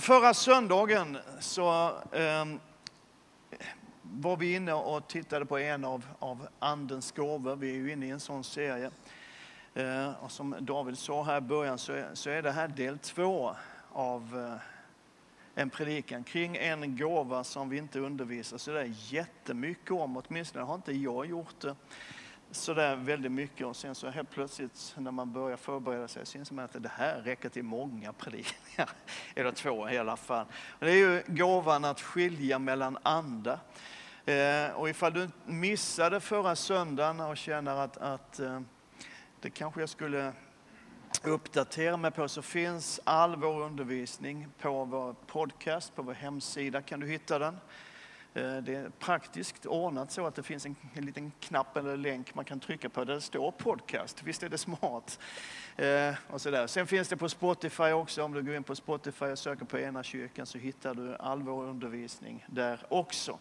förra söndagen så eh, var vi inne och tittade på en av, av Andens gåvor. Vi är ju inne i en sån serie. Eh, och som David sa här i början så är, så är det här del två av eh, en predikan kring en gåva som vi inte undervisar så det är jättemycket om. Åtminstone har inte jag gjort det sådär väldigt mycket och sen så helt plötsligt när man börjar förbereda sig syns man att det här räcker till många predikningar, eller två i alla fall. Det är ju gåvan att skilja mellan andar. Eh, och ifall du missade förra söndagen och känner att, att eh, det kanske jag skulle uppdatera mig på så finns all vår undervisning på vår podcast, på vår hemsida kan du hitta den. Eh, det är praktiskt ordnat så att det finns en, en liten knapp eller länk man kan trycka på där det står podcast. Visst är det smart? Eh, och så där. Sen finns det på Spotify också. Om du går in på Spotify och söker på ena kyrkan så hittar du all vår undervisning där också.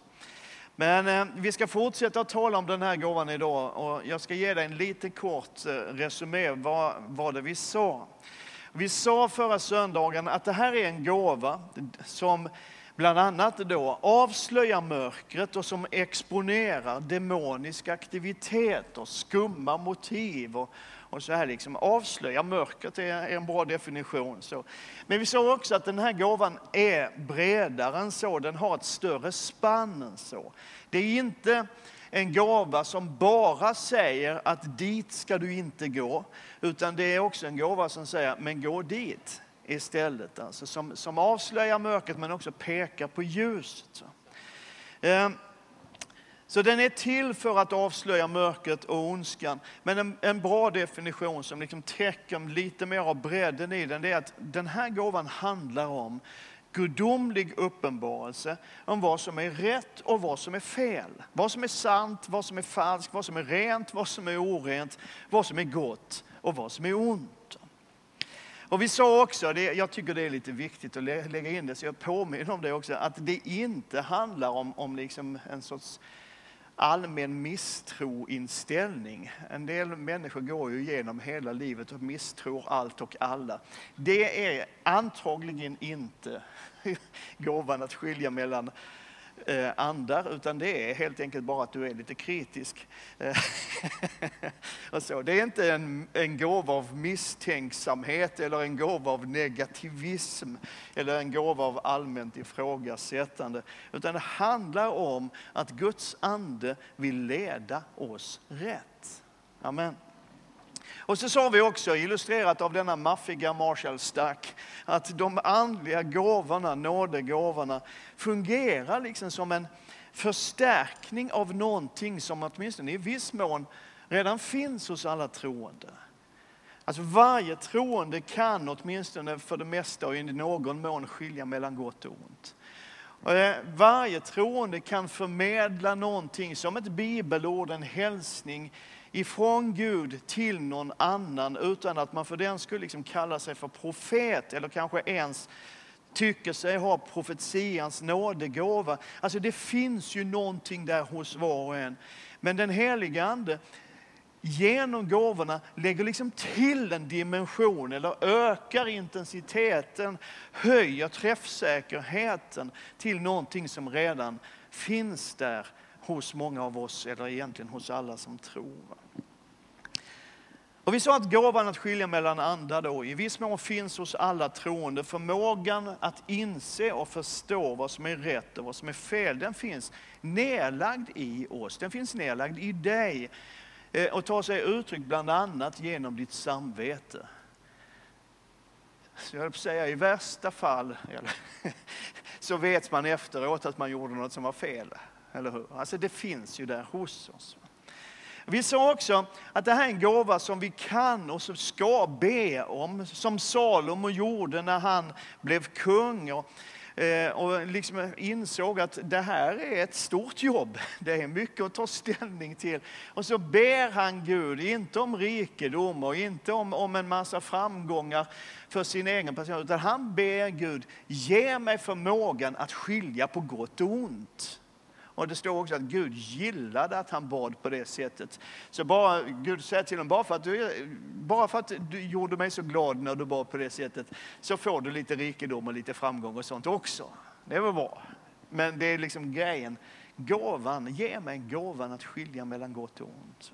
Men eh, vi ska fortsätta att tala om den här gåvan idag och jag ska ge dig en liten kort eh, resumé vad, vad det vi sa. Vi sa förra söndagen att det här är en gåva som bland annat då avslöjar mörkret och som exponerar demonisk aktivitet och skumma motiv och, och så här liksom avslöjar mörkret är en bra definition. Så. Men vi såg också att den här gåvan är bredare än så, den har ett större spann än så. Det är inte en gåva som bara säger att dit ska du inte gå, utan det är också en gåva som säger men gå dit istället. Alltså som, som avslöjar mörkret men också pekar på ljuset. Eh, så den är till för att avslöja mörkret och ondskan. Men en, en bra definition som liksom täcker lite mer av bredden i den, det är att den här gåvan handlar om gudomlig uppenbarelse om vad som är rätt och vad som är fel. Vad som är sant, vad som är falskt, vad som är rent, vad som är orent, vad som är gott och vad som är ont. Och vi sa också, det, jag tycker det är lite viktigt att lägga in det, så jag påminner om det också, att det inte handlar om, om liksom en sorts allmän misstroinställning. En del människor går ju igenom hela livet och misstror allt och alla. Det är antagligen inte gåvan att skilja mellan Eh, andar, utan det är helt enkelt bara att du är lite kritisk. Eh, och så. Det är inte en, en gåva av misstänksamhet eller en gåva av negativism eller en gåva av allmänt ifrågasättande, utan det handlar om att Guds ande vill leda oss rätt. Amen. Och så sa vi också, illustrerat av denna maffiga Marshall Stack, att de andliga gåvorna, nådegåvorna, fungerar liksom som en förstärkning av någonting som åtminstone i viss mån redan finns hos alla troende. Alltså varje troende kan åtminstone för det mesta och i någon mån skilja mellan gott och ont. Eh, varje troende kan förmedla någonting som ett bibelord, en hälsning ifrån Gud till någon annan utan att man för den skulle liksom kalla sig för profet eller kanske ens tycker sig ha profetians nådegåva. Alltså det finns ju någonting där hos var och en. Men den heliga Ande genom gåvorna lägger liksom till en dimension eller ökar intensiteten, höjer träffsäkerheten till någonting som redan finns där hos många av oss, eller egentligen hos alla som tror. Och vi sa att gåvan att skilja mellan andar då i viss mån finns hos alla troende. Förmågan att inse och förstå vad som är rätt och vad som är fel, den finns nedlagd i oss. Den finns nedlagd i dig eh, och tar sig uttryck bland annat genom ditt samvete. Så jag höll på att säga, i värsta fall så vet man efteråt att man gjorde något som var fel. Eller hur? Alltså det finns ju där hos oss. Vi sa också att det här är en gåva som vi kan och som ska be om, som Salomo gjorde när han blev kung. Och, eh, och liksom insåg att det här är ett stort jobb. Det är mycket att ta ställning till. Och så ber han Gud, inte om rikedom och inte om, om en massa framgångar för sin egen person, utan han ber Gud, ge mig förmågan att skilja på gott och ont. Och det står också att Gud gillade att han bad på det sättet. Så bara, Gud säger till honom, bara för, att du, bara för att du gjorde mig så glad när du bad på det sättet, så får du lite rikedom och lite framgång och sånt också. Det var bra. Men det är liksom grejen, gåvan, ge mig gåvan att skilja mellan gott och ont.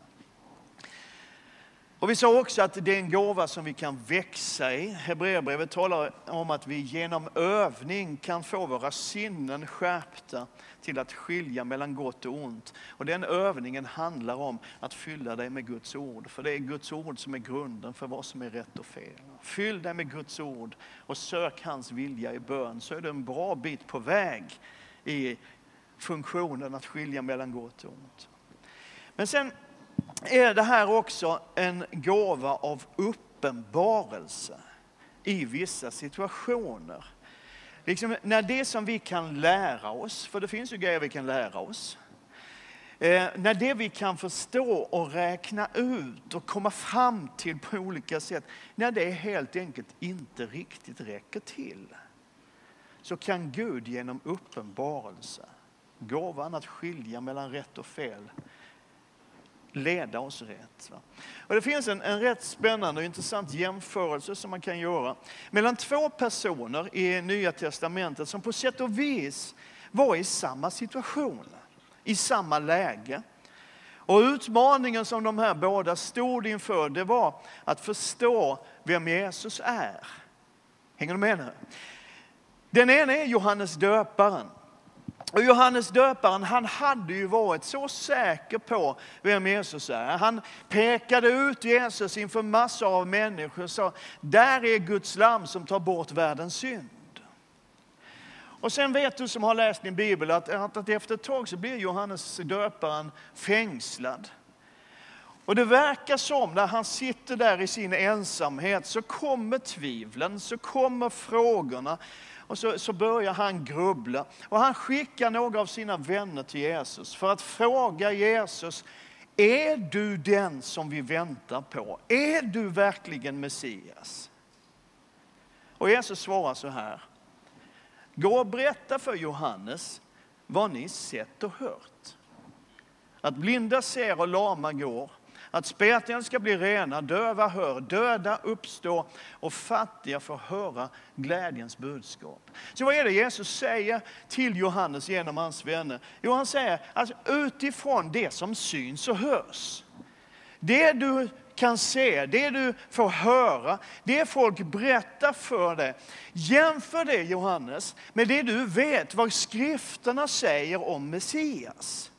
Och vi sa också att det är en gåva som vi kan växa i. Hebreerbrevet talar om att vi genom övning kan få våra sinnen skärpta till att skilja mellan gott och ont. Och den övningen handlar om att fylla dig med Guds ord. För det är Guds ord som är grunden för vad som är rätt och fel. Fyll dig med Guds ord och sök hans vilja i bön så är du en bra bit på väg i funktionen att skilja mellan gott och ont. Men sen är det här också en gåva av uppenbarelse i vissa situationer. Liksom när det som vi kan lära oss, för det finns ju grejer vi kan lära oss, eh, när det vi kan förstå och räkna ut och komma fram till på olika sätt, när det helt enkelt inte riktigt räcker till, så kan Gud genom uppenbarelse, gåvan att skilja mellan rätt och fel, leda oss rätt. Och det finns en, en rätt spännande och intressant jämförelse som man kan göra mellan två personer i Nya Testamentet som på sätt och vis var i samma situation, i samma läge. Och utmaningen som de här båda stod inför det var att förstå vem Jesus är. Hänger du med nu? Den ena är Johannes döparen. Och Johannes döparen, han hade ju varit så säker på vem Jesus är. Han pekade ut Jesus inför massor av människor och sa, där är Guds lam som tar bort världens synd. Och sen vet du som har läst din bibel att, att efter ett tag så blir Johannes döparen fängslad. Och det verkar som när han sitter där i sin ensamhet så kommer tvivlen, så kommer frågorna. Och så, så börjar han grubbla. Och han skickar några av sina vänner till Jesus för att fråga Jesus, är du den som vi väntar på? Är du verkligen Messias? Och Jesus svarar så här. Gå och berätta för Johannes vad ni sett och hört. Att blinda ser och lama går, att speten ska bli rena, döva hör, döda uppstå och fattiga får höra glädjens budskap. Så vad är det Jesus säger till Johannes genom hans vänner? Jo, han säger alltså utifrån det som syns och hörs. Det du kan se, det du får höra, det folk berättar för dig. Jämför det Johannes med det du vet vad skrifterna säger om Messias.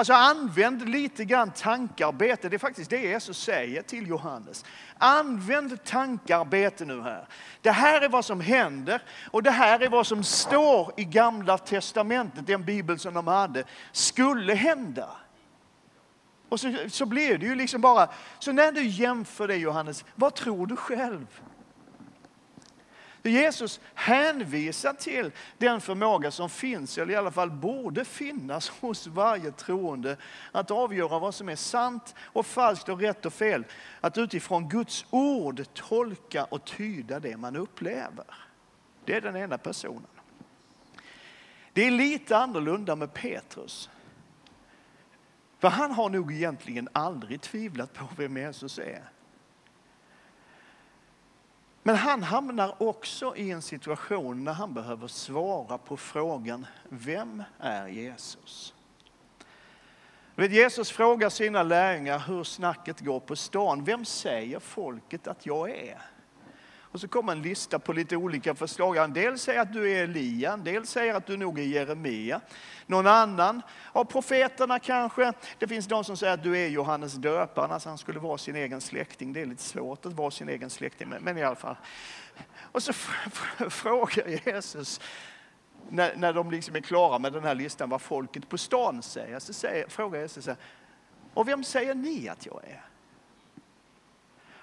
Alltså använd lite grann tankarbete. Det är faktiskt det Jesus säger till Johannes. Använd tankarbete nu här. Det här är vad som händer och det här är vad som står i gamla testamentet, den bibel som de hade, skulle hända. Och så, så blir det ju liksom bara, så när du jämför det Johannes, vad tror du själv? Jesus hänvisar till den förmåga som finns, eller i alla fall borde finnas hos varje troende, att avgöra vad som är sant och falskt och rätt och fel. Att utifrån Guds ord tolka och tyda det man upplever. Det är den ena personen. Det är lite annorlunda med Petrus. För han har nog egentligen aldrig tvivlat på vem Jesus är. Men han hamnar också i en situation när han behöver svara på frågan, vem är Jesus? Vet, Jesus frågar sina lärjungar hur snacket går på stan. Vem säger folket att jag är? Och så kommer en lista på lite olika förslag. En del säger att du är Elia, en del säger att du nog är Jeremia. Någon annan av profeterna kanske. Det finns de som säger att du är Johannes döparen, alltså han skulle vara sin egen släkting. Det är lite svårt att vara sin egen släkting, men i alla fall. Och så frågar Jesus, när, när de liksom är klara med den här listan, vad folket på stan säger. Så säger, frågar Jesus, och vem säger ni att jag är?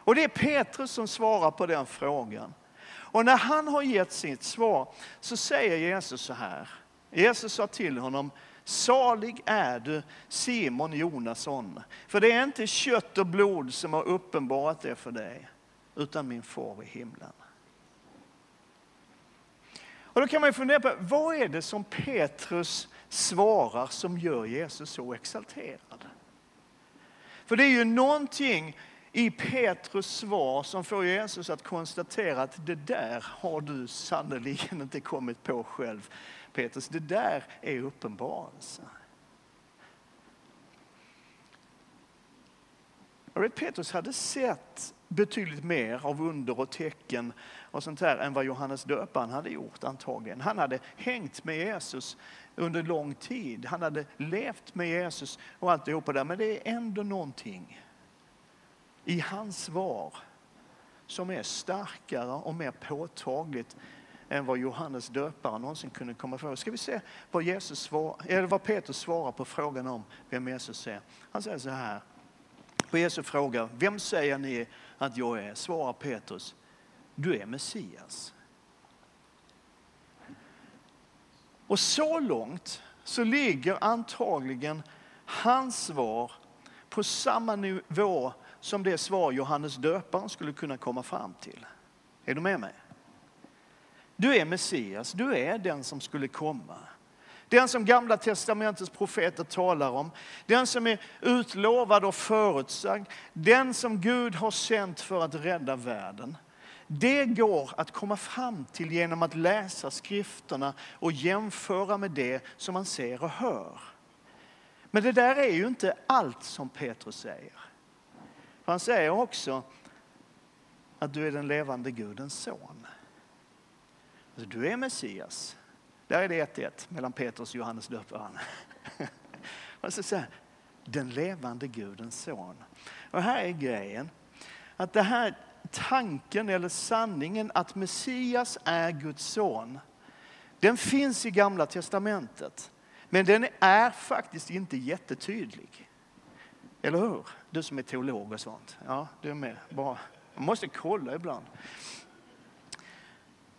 Och det är Petrus som svarar på den frågan. Och när han har gett sitt svar så säger Jesus så här. Jesus sa till honom, salig är du Simon Jonasson. För det är inte kött och blod som har uppenbarat det för dig, utan min far i himlen. Och då kan man fundera på, vad är det som Petrus svarar som gör Jesus så exalterad. För det är ju någonting i Petrus svar som får Jesus att konstatera att det där har du sannerligen inte kommit på själv. Petrus, det där är uppenbarelse. Jag vet, Petrus hade sett betydligt mer av under och tecken och sånt här än vad Johannes döparen hade gjort antagligen. Han hade hängt med Jesus under lång tid. Han hade levt med Jesus och alltihopa där. Men det är ändå någonting i hans svar som är starkare och mer påtagligt än vad Johannes döparen någonsin kunde komma för. Ska vi se vad, Jesus svar, eller vad Petrus svarar på frågan om vem Jesus är. Han säger så här. På Jesu fråga, vem säger ni att jag är? Svarar Petrus, du är Messias. Och så långt så ligger antagligen hans svar på samma nivå som det svar Johannes döparen skulle kunna komma fram till. Är du med mig? Du är Messias, du är den som skulle komma. Den som Gamla testamentets profeter talar om. Den som är utlovad och förutsagd. Den som Gud har sänt för att rädda världen. Det går att komma fram till genom att läsa skrifterna och jämföra med det som man ser och hör. Men det där är ju inte allt som Petrus säger. Han säger också att du är den levande Gudens son. Alltså, du är Messias. Där är det 1-1 mellan Petrus och Johannes döparen. Och så säger den levande Gudens son. Och här är grejen. Att det här tanken eller sanningen att Messias är Guds son, den finns i Gamla Testamentet. Men den är faktiskt inte jättetydlig. Eller hur? Du som är teolog och sånt. Ja, du är med. Bra. Man måste kolla ibland.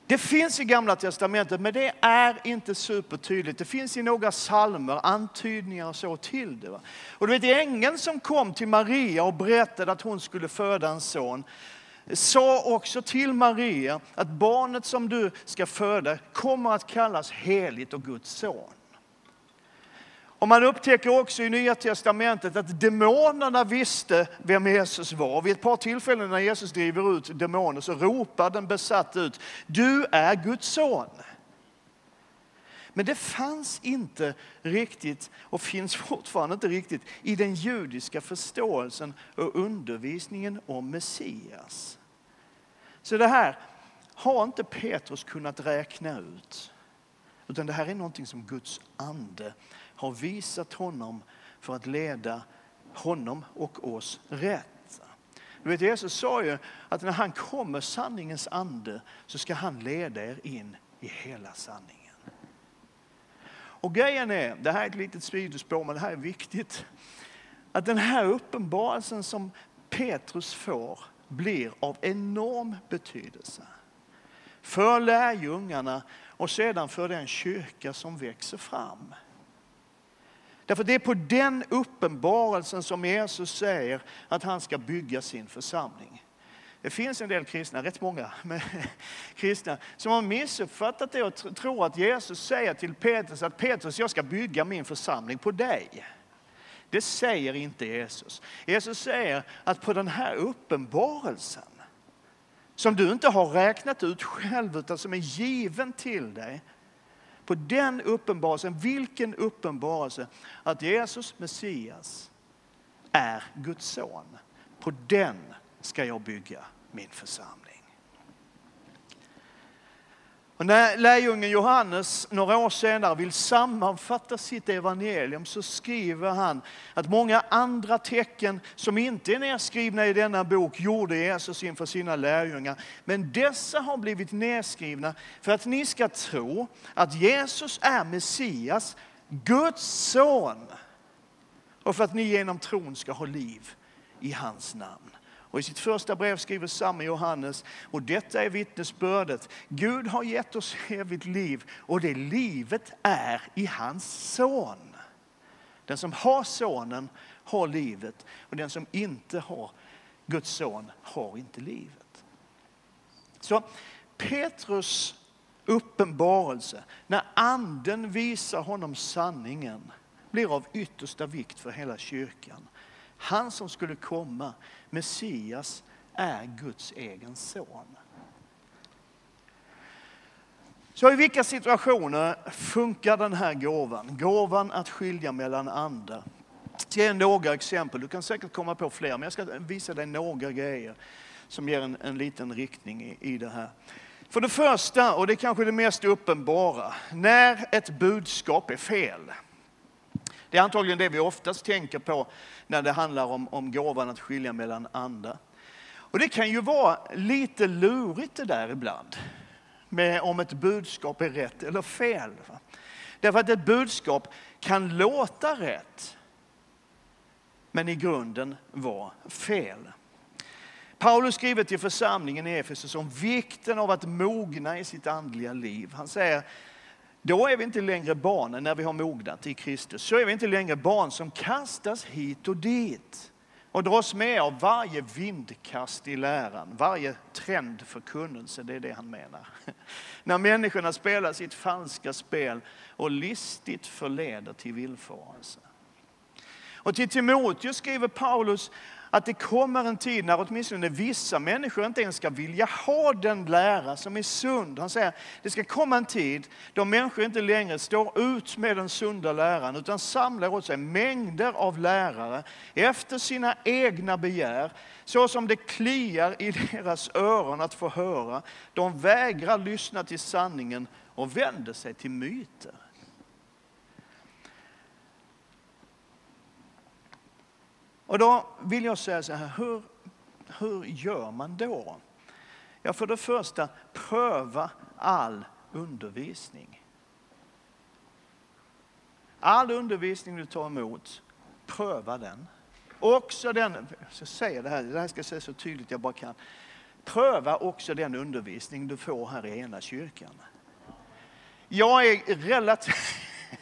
Det finns i Gamla Testamentet, men det är inte supertydligt. Det finns i några salmer antydningar och så till det. Och du vet ängeln som kom till Maria och berättade att hon skulle föda en son sa också till Maria att barnet som du ska föda kommer att kallas heligt och Guds son. Och man upptäcker också i Nya Testamentet att demonerna visste vem Jesus var. Vid ett par tillfällen när Jesus driver ut demoner så ropar den besatt ut, du är Guds son. Men det fanns inte riktigt och finns fortfarande inte riktigt i den judiska förståelsen och undervisningen om Messias. Så det här har inte Petrus kunnat räkna ut. Utan det här är någonting som Guds ande har visat honom för att leda honom och oss rätt. Du vet, Jesus sa ju att när han kommer sanningens ande så ska han leda er in i hela sanningen. Och grejen är, det här är ett litet sidospår men det här är viktigt, att den här uppenbarelsen som Petrus får blir av enorm betydelse för lärjungarna och sedan för den kyrka som växer fram. Därför det är på den uppenbarelsen som Jesus säger att han ska bygga sin församling. Det finns en del kristna, rätt många men, kristna, som har missuppfattat det och tror att Jesus säger till Petrus att Petrus, jag ska bygga min församling på dig. Det säger inte Jesus. Jesus säger att på den här uppenbarelsen, som du inte har räknat ut själv utan som är given till dig, på den uppenbarelsen, vilken uppenbarelse? Att Jesus Messias är Guds son. På den ska jag bygga min församling. Och när lärjungen Johannes några år senare vill sammanfatta sitt evangelium så skriver han att många andra tecken som inte är nedskrivna i denna bok gjorde Jesus inför sina lärjungar. Men dessa har blivit nedskrivna för att ni ska tro att Jesus är Messias, Guds son och för att ni genom tron ska ha liv i hans namn. Och I sitt första brev skriver samma Johannes, och detta är vittnesbördet. Gud har gett oss evigt liv och det livet är i hans son. Den som har sonen har livet och den som inte har Guds son har inte livet. Så Petrus uppenbarelse, när anden visar honom sanningen, blir av yttersta vikt för hela kyrkan. Han som skulle komma, Messias, är Guds egen son. Så i vilka situationer funkar den här gåvan? Gåvan att skilja mellan andra. Jag ska ge några exempel, du kan säkert komma på fler, men jag ska visa dig några grejer som ger en, en liten riktning i, i det här. För det första, och det är kanske det mest uppenbara, när ett budskap är fel. Det är antagligen det vi oftast tänker på när det handlar om, om gåvan att skilja mellan andra. Och det kan ju vara lite lurigt det där ibland, med om ett budskap är rätt eller fel. Därför att ett budskap kan låta rätt, men i grunden vara fel. Paulus skriver till församlingen i Efesus om vikten av att mogna i sitt andliga liv. Han säger, då är vi inte längre barn när vi har mognat i Kristus. Så är vi inte längre barn som kastas hit och dit och dras med av varje vindkast i läran, varje trend det är det han menar. När människorna spelar sitt falska spel och listigt förleder till villfarelse. Och till Timoteus skriver Paulus att det kommer en tid när åtminstone vissa människor inte ens ska vilja ha den lära som är sund. Han säger det ska komma en tid då människor inte längre står ut med den sunda läran utan samlar åt sig mängder av lärare efter sina egna begär. Så som det kliar i deras öron att få höra. De vägrar lyssna till sanningen och vänder sig till myter. Och då vill jag säga så här, hur, hur gör man då? Ja, för det första, pröva all undervisning. All undervisning du tar emot, pröva den. Också den, jag säger det här, det här ska jag säga så tydligt jag bara kan. Pröva också den undervisning du får här i ena kyrkan. Jag är relativt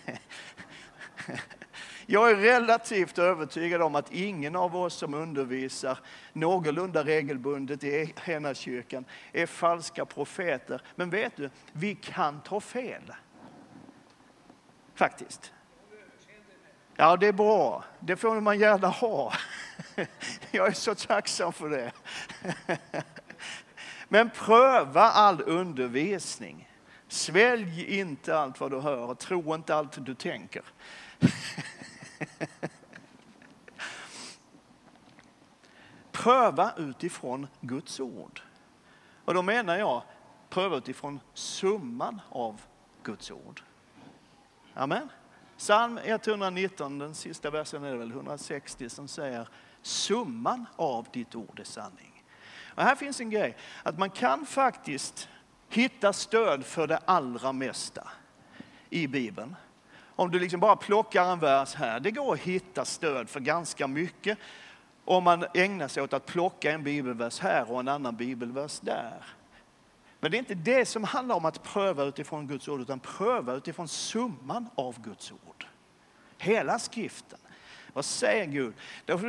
Jag är relativt övertygad om att ingen av oss som undervisar någorlunda regelbundet i Henakyrkan är falska profeter. Men vet du, vi kan ta fel. Faktiskt. Ja, det är bra. Det får man gärna ha. Jag är så tacksam för det. Men pröva all undervisning. Svälj inte allt vad du hör och tro inte allt du tänker. pröva utifrån Guds ord. Och då menar jag pröva utifrån summan av Guds ord. Amen. Psalm 119, den sista versen är det väl 160 som säger summan av ditt ord är sanning. Och här finns en grej, att man kan faktiskt hitta stöd för det allra mesta i Bibeln. Om du liksom bara plockar en vers här, det går att hitta stöd för ganska mycket om man ägnar sig åt att plocka en bibelvers här och en annan bibelvers där. Men det är inte det som handlar om att pröva utifrån Guds ord, utan pröva utifrån summan av Guds ord. Hela skriften. Vad säger Gud?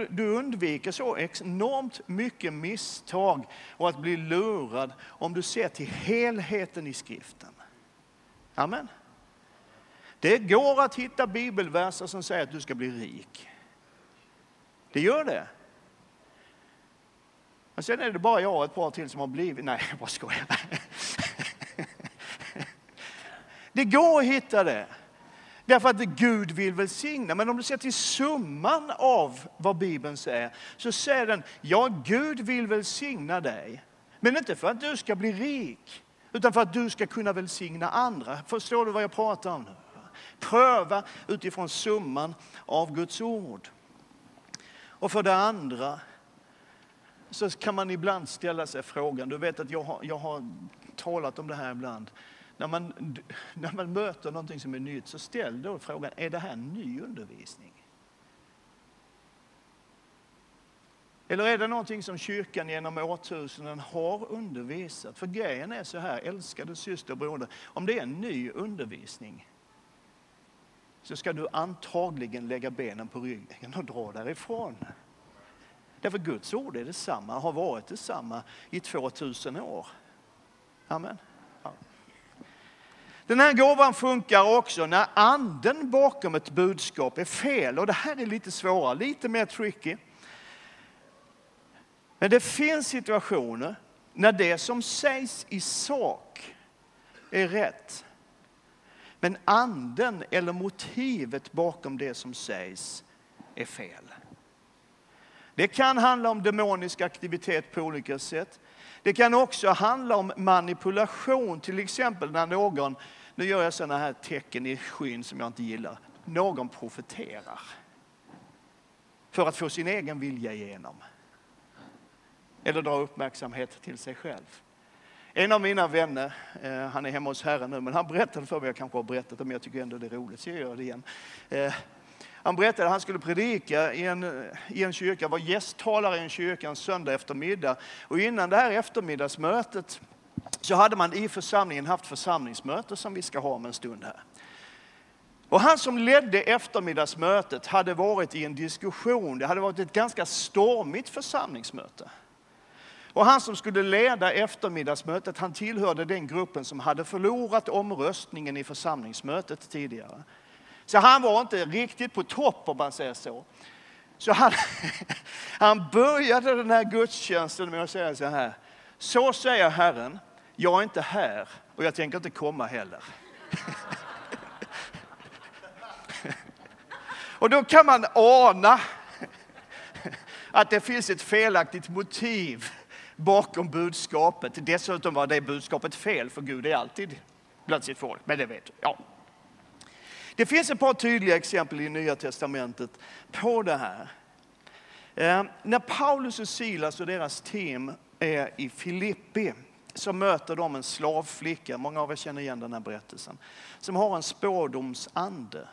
Du undviker så enormt mycket misstag och att bli lurad om du ser till helheten i skriften. Amen. Det går att hitta bibelverser som säger att du ska bli rik. Det gör det. Men sen är det bara jag och ett par till som har blivit... Nej, jag bara skojar. Det går att hitta det. Därför att Gud vill välsigna. Men om du ser till summan av vad Bibeln säger så säger den, ja Gud vill välsigna dig. Men inte för att du ska bli rik, utan för att du ska kunna välsigna andra. Förstår du vad jag pratar om nu? Pröva utifrån summan av Guds ord. Och för det andra så kan man ibland ställa sig frågan, du vet att jag har, jag har talat om det här ibland. När man, när man möter någonting som är nytt så ställ då frågan, är det här ny undervisning? Eller är det någonting som kyrkan genom årtusenden har undervisat? För grejen är så här, älskade syster och broder, om det är en ny undervisning så ska du antagligen lägga benen på ryggen och dra därifrån. Därför Guds ord är detsamma, har varit detsamma i 2000 år. Amen. Ja. Den här gåvan funkar också när anden bakom ett budskap är fel. Och det här är lite svårare, lite mer tricky. Men det finns situationer när det som sägs i sak är rätt. Men anden eller motivet bakom det som sägs är fel. Det kan handla om demonisk aktivitet på olika sätt. Det kan också handla om manipulation, till exempel när någon, nu gör jag sådana här tecken i skyn som jag inte gillar, någon profeterar för att få sin egen vilja igenom. Eller dra uppmärksamhet till sig själv. En av mina vänner, eh, han är hemma hos Herren nu, men han berättade för mig, jag kanske har berättat det, men jag tycker ändå det är roligt så jag gör det igen. Eh, han berättade att han skulle predika i en, i en kyrka, var gästtalare i en kyrka en söndag eftermiddag. Och innan det här eftermiddagsmötet så hade man i församlingen haft församlingsmöte som vi ska ha om en stund här. Och han som ledde eftermiddagsmötet hade varit i en diskussion. Det hade varit ett ganska stormigt församlingsmöte. Och han som skulle leda eftermiddagsmötet, han tillhörde den gruppen som hade förlorat omröstningen i församlingsmötet tidigare. Så han var inte riktigt på topp om man säger så. Så han, han började den här gudstjänsten med att säga så här. Så säger Herren, jag är inte här och jag tänker inte komma heller. Och då kan man ana att det finns ett felaktigt motiv bakom budskapet. Dessutom var det budskapet fel, för Gud är alltid bland sitt folk. Men det vet du. Ja. Det finns ett par tydliga exempel i Nya Testamentet på det här. Eh, när Paulus och Silas och deras team är i Filippi så möter de en slavflicka, många av er känner igen den här berättelsen, som har en spårdomsande.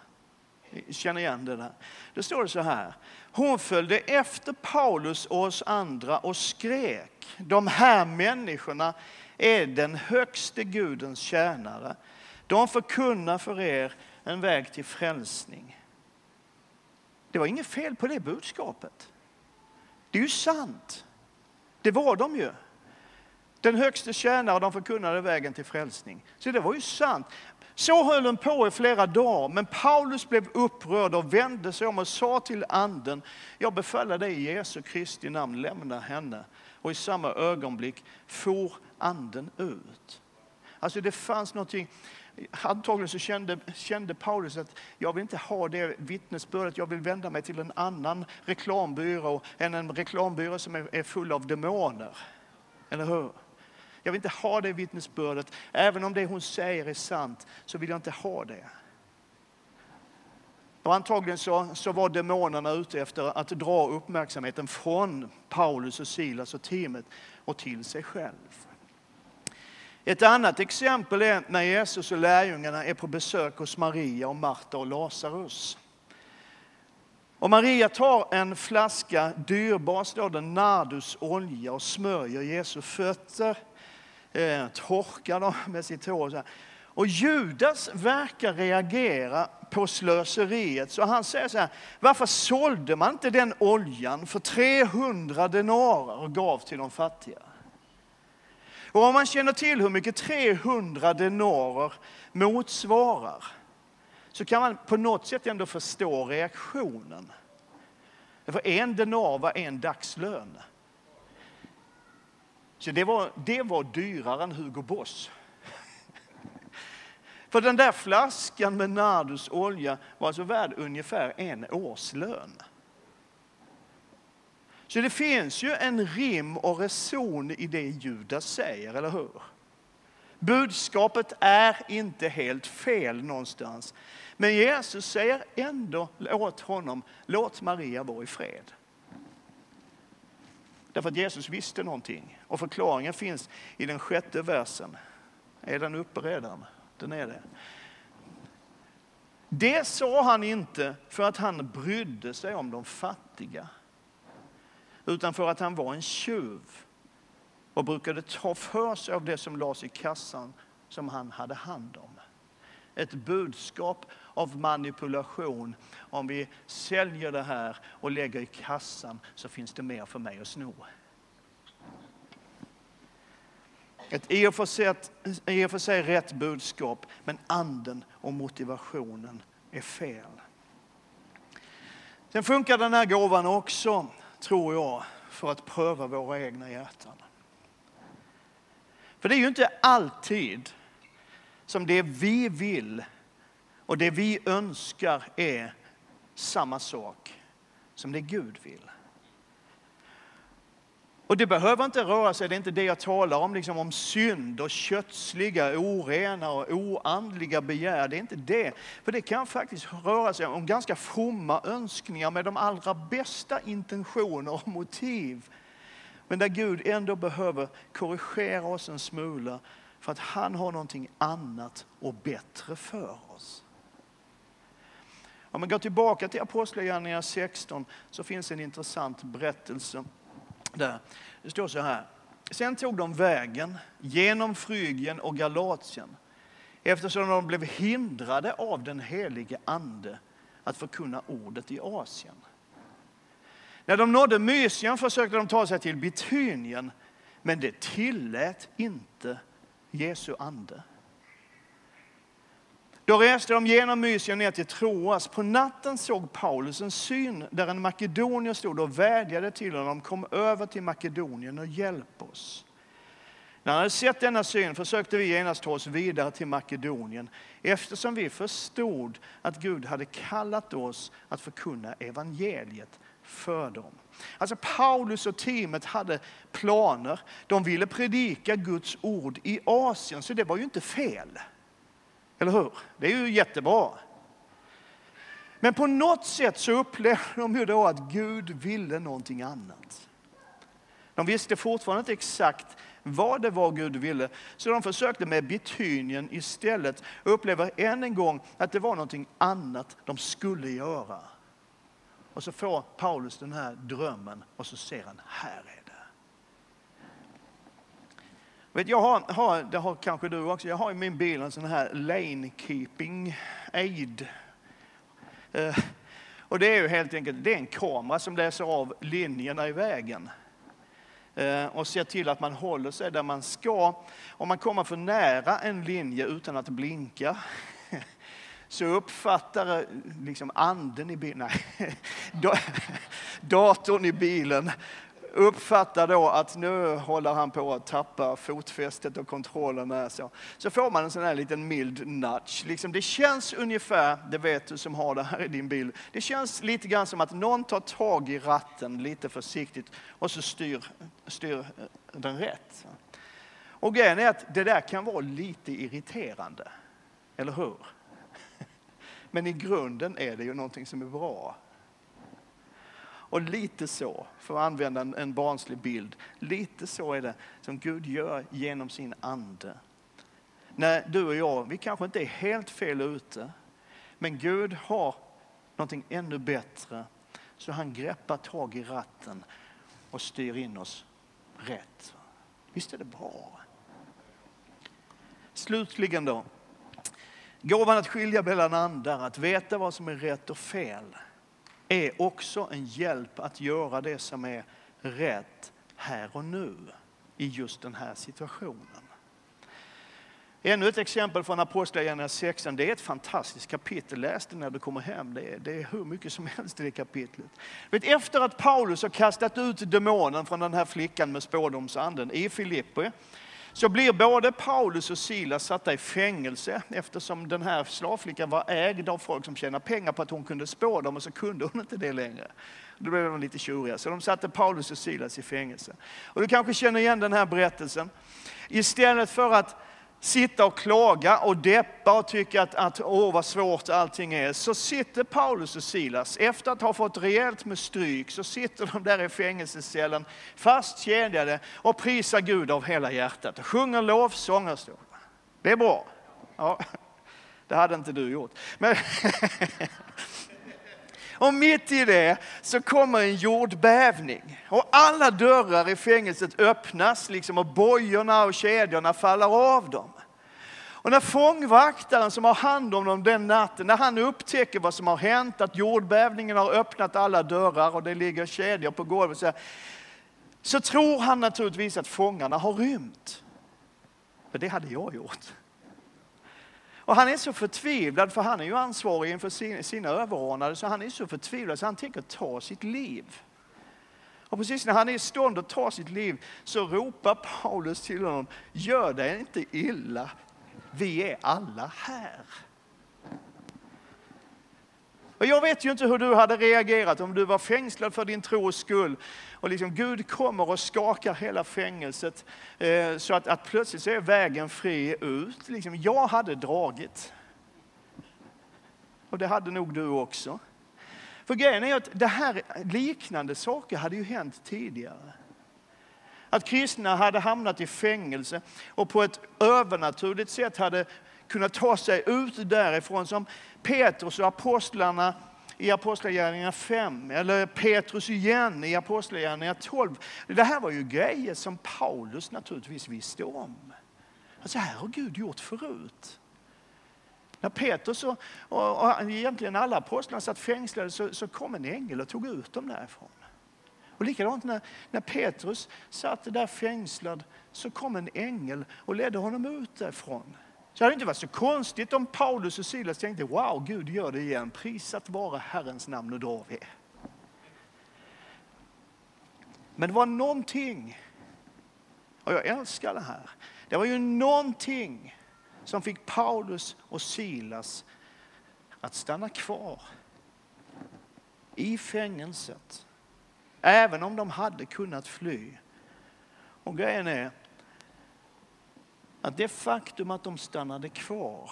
Känner igen det där? Det står så här. Hon följde efter Paulus och oss andra och skrek. De här människorna är den högste Gudens tjänare. De förkunnar för er en väg till frälsning. Det var inget fel på det budskapet. Det är ju sant. Det var de ju. Den högste tjänare, de förkunnade vägen till frälsning. Så det var ju sant. Så höll den på i flera dagar, men Paulus blev upprörd och vände sig om och sa till anden, jag befaller dig i Jesu Kristi namn, lämna henne. Och i samma ögonblick for anden ut. Alltså det fanns någonting, antagligen så kände, kände Paulus att jag vill inte ha det vittnesbördet, jag vill vända mig till en annan reklambyrå än en reklambyrå som är, är full av demoner. Eller hur? Jag vill inte ha det vittnesbördet. Även om det hon säger är sant så vill jag inte ha det. Och antagligen så, så var demonerna ute efter att dra uppmärksamheten från Paulus och Silas och teamet och till sig själv. Ett annat exempel är när Jesus och lärjungarna är på besök hos Maria och Marta och Lazarus. Och Maria tar en flaska dyrbar, står det, nardusolja och smörjer Jesu fötter eh, torkar dem med sitt hår. Och Judas verkar reagera på slöseriet. Så han säger så här, varför sålde man inte den oljan för 300 denarer och gav till de fattiga? Och om man känner till hur mycket 300 denarer motsvarar så kan man på något sätt ändå förstå reaktionen. För en denar var en dagslön. Så det var, det var dyrare än Hugo Boss. För den där flaskan med nardusolja var alltså värd ungefär en årslön. Så det finns ju en rim och reson i det Judas säger, eller hur? Budskapet är inte helt fel någonstans. Men Jesus säger ändå åt honom, låt Maria vara i fred. Därför att Jesus visste någonting. Och förklaringen finns i den sjätte versen. Är den uppe redan? Den är det. Det sa han inte för att han brydde sig om de fattiga. Utan för att han var en tjuv och brukade ta för sig av det som lades i kassan som han hade hand om. Ett budskap av manipulation. Om vi säljer det här och lägger i kassan så finns det mer för mig att sno. Ett i och, för sig, i och för sig rätt budskap, men anden och motivationen är fel. Sen funkar den här gåvan också, tror jag, för att pröva våra egna hjärtan. För det är ju inte alltid som det vi vill och det vi önskar är samma sak som det Gud vill. Och det behöver inte röra sig, det är inte det jag talar om, liksom om synd och kötsliga, orena och oandliga begär. Det är inte det. För det kan faktiskt röra sig om ganska fromma önskningar med de allra bästa intentioner och motiv. Men där Gud ändå behöver korrigera oss en smula för att han har någonting annat och bättre för oss. Om man går tillbaka till Apostlagärningarna 16 så finns en intressant berättelse där. Det står så här. Sen tog de vägen genom Frygien och Galatien eftersom de blev hindrade av den helige Ande att förkunna ordet i Asien. När de nådde Mysien försökte de ta sig till Bitynien men det tillät inte Jesu ande. Då reste de genom Mysien ner till Troas. På natten såg Paulus en syn där en makedonier stod och vädjade till honom. Kom över till Makedonien och hjälp oss. När han hade sett denna syn försökte vi genast ta oss vidare till Makedonien eftersom vi förstod att Gud hade kallat oss att förkunna evangeliet för dem. Alltså Paulus och teamet hade planer. De ville predika Guds ord i Asien, så det var ju inte fel. Eller hur? Det är ju jättebra. Men på något sätt så upplevde de ju då att Gud ville någonting annat. De visste fortfarande inte exakt vad det var Gud ville, så de försökte med betydningen istället och upplever än en gång att det var någonting annat de skulle göra. Och så får Paulus den här drömmen och så ser han, här är. Vet, jag har, har, det har kanske du också, jag har i min bil en sån här lane keeping aid. Eh, och det är ju helt enkelt det är en kamera som läser av linjerna i vägen eh, och ser till att man håller sig där man ska. Om man kommer för nära en linje utan att blinka så uppfattar eh, liksom anden i bilen, nej, datorn i bilen uppfattar då att nu håller han på att tappa fotfästet och kontrollen. med så. så får man en sån här liten mild nudge. Liksom det känns ungefär, det vet du som har det här i din bil, det känns lite grann som att någon tar tag i ratten lite försiktigt och så styr, styr den rätt. Och grejen är att det där kan vara lite irriterande, eller hur? Men i grunden är det ju någonting som är bra. Och lite så, för att använda en, en barnslig bild, lite så är det som Gud gör genom sin ande. När du och jag, vi kanske inte är helt fel ute, men Gud har någonting ännu bättre. Så han greppar tag i ratten och styr in oss rätt. Visst är det bra? Slutligen då, Gåvan att skilja mellan andar, att veta vad som är rätt och fel, är också en hjälp att göra det som är rätt här och nu i just den här situationen. Ännu ett exempel från Apostlagärningarna 16. Det är ett fantastiskt kapitel. Läs det när du kommer hem. Det är, det är hur mycket som helst i det kapitlet. Vet, efter att Paulus har kastat ut demonen från den här flickan med spådomsanden i Filippi så blir både Paulus och Silas satta i fängelse eftersom den här slavflickan var ägd av folk som tjänade pengar på att hon kunde spå dem och så kunde hon inte det längre. Då blev de lite tjuriga, så de satte Paulus och Silas i fängelse. Och du kanske känner igen den här berättelsen. Istället för att sitta och klaga och deppa och tycka att, att åh vad svårt allting är, så sitter Paulus och Silas, efter att ha fått rejält med stryk, så sitter de där i fängelsecellen fastkedjade och prisar Gud av hela hjärtat och sjunger lovsånger. Det är bra. Ja, det hade inte du gjort. Men Och mitt i det så kommer en jordbävning. Och alla dörrar i fängelset öppnas liksom och bojorna och kedjorna faller av dem. Och när fångvaktaren som har hand om dem den natten, när han upptäcker vad som har hänt, att jordbävningen har öppnat alla dörrar och det ligger kedjor på golvet, så, så tror han naturligtvis att fångarna har rymt. För det hade jag gjort. Och han är så förtvivlad, för han är ju ansvarig inför sina överordnade, så han är så förtvivlad så han tänker ta sitt liv. Och precis när han är i stånd att ta sitt liv så ropar Paulus till honom, gör dig inte illa, vi är alla här. Och jag vet ju inte hur du hade reagerat om du var fängslad för din tros skull. Och liksom Gud kommer och skakar hela fängelset eh, så att, att plötsligt så är vägen fri ut. Liksom, jag hade dragit. Och det hade nog du också. För grejen är att det här liknande saker hade ju hänt tidigare. Att kristna hade hamnat i fängelse och på ett övernaturligt sätt hade kunnat ta sig ut därifrån som Petrus och apostlarna i Apostlagärningarna 5, eller Petrus igen i Apostlagärningarna 12. Det här var ju grejer som Paulus naturligtvis visste om. Alltså här har Gud gjort förut. När Petrus och, och, och egentligen alla apostlarna satt fängslade så, så kom en ängel och tog ut dem därifrån. Och likadant när, när Petrus satt där fängslad så kom en ängel och ledde honom ut därifrån. Så det hade inte varit så konstigt om Paulus och Silas tänkte, wow, Gud gör det igen. Prisat vara Herrens namn, nu drar vi. Men det var någonting, och jag älskar det här, det var ju någonting som fick Paulus och Silas att stanna kvar i fängelset. Även om de hade kunnat fly. Och grejen är, att det faktum att de stannade kvar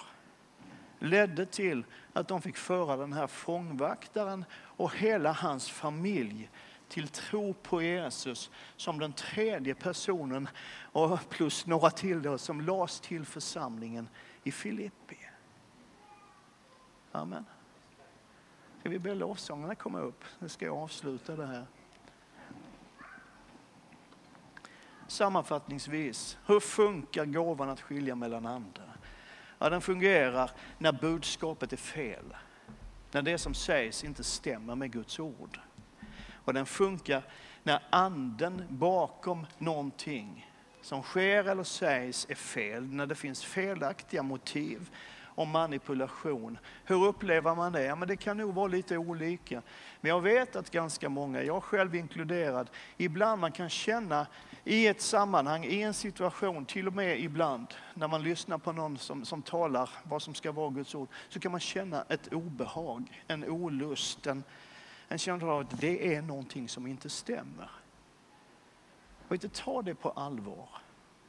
ledde till att de fick föra den här fångvaktaren och hela hans familj till tro på Jesus som den tredje personen och plus några till då, som lades till församlingen i Filippi. Amen. Ska vi be lovsångarna komma upp? Nu ska jag avsluta det här. Sammanfattningsvis, hur funkar gåvan att skilja mellan andra? Ja, den fungerar när budskapet är fel. När det som sägs inte stämmer med Guds ord. Och den funkar när anden bakom någonting som sker eller sägs är fel, när det finns felaktiga motiv och manipulation. Hur upplever man det? Ja, men det kan nog vara lite olika. Men jag vet att ganska många, jag själv inkluderad, ibland man kan känna i ett sammanhang, i en situation, till och med ibland när man lyssnar på någon som, som talar vad som ska vara Guds ord, så kan man känna ett obehag, en olust, en, en känsla av att det är någonting som inte stämmer. Och inte ta det på allvar.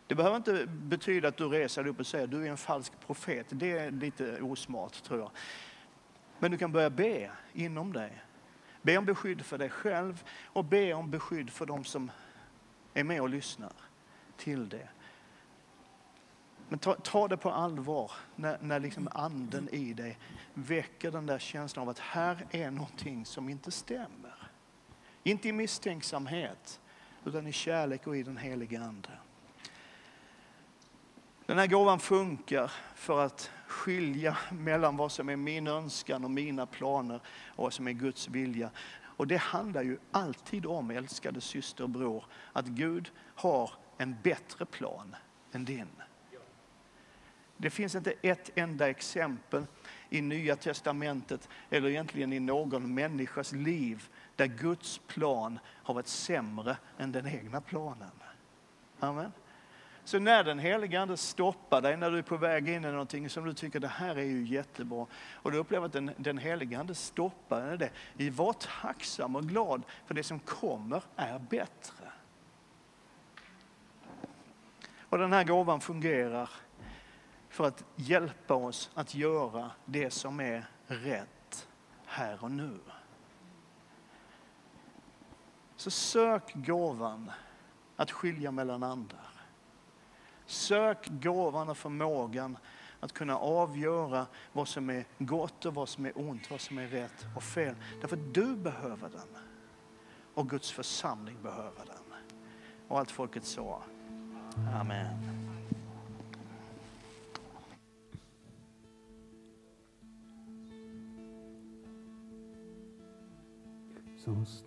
Det behöver inte betyda att du reser dig upp och säger att du är en falsk profet. Det är lite osmart tror jag. Men du kan börja be inom dig. Be om beskydd för dig själv och be om beskydd för de som är med och lyssnar till det. Men ta, ta det på allvar när, när liksom anden i dig väcker den där känslan av att här är någonting som inte stämmer. Inte i misstänksamhet, utan i kärlek och i den helige Ande. Den här gåvan funkar för att skilja mellan vad som är min önskan och mina planer och vad som är Guds vilja. Och det handlar ju alltid om, älskade syster och bror, att Gud har en bättre plan än din. Det finns inte ett enda exempel i Nya Testamentet eller egentligen i någon människas liv där Guds plan har varit sämre än den egna planen. Amen. Så när den helige Ande stoppar dig när du är på väg in i någonting som du tycker det här är ju jättebra och du upplever att den, den helige Ande stoppar dig det. Var tacksam och glad för det som kommer är bättre. Och den här gåvan fungerar för att hjälpa oss att göra det som är rätt här och nu. Så sök gåvan att skilja mellan andra. Sök gåvan och förmågan att kunna avgöra vad som är gott och vad som är ont, vad som är rätt och fel. Därför du behöver den. Och Guds församling behöver den. Och allt folket sa. Amen. Som står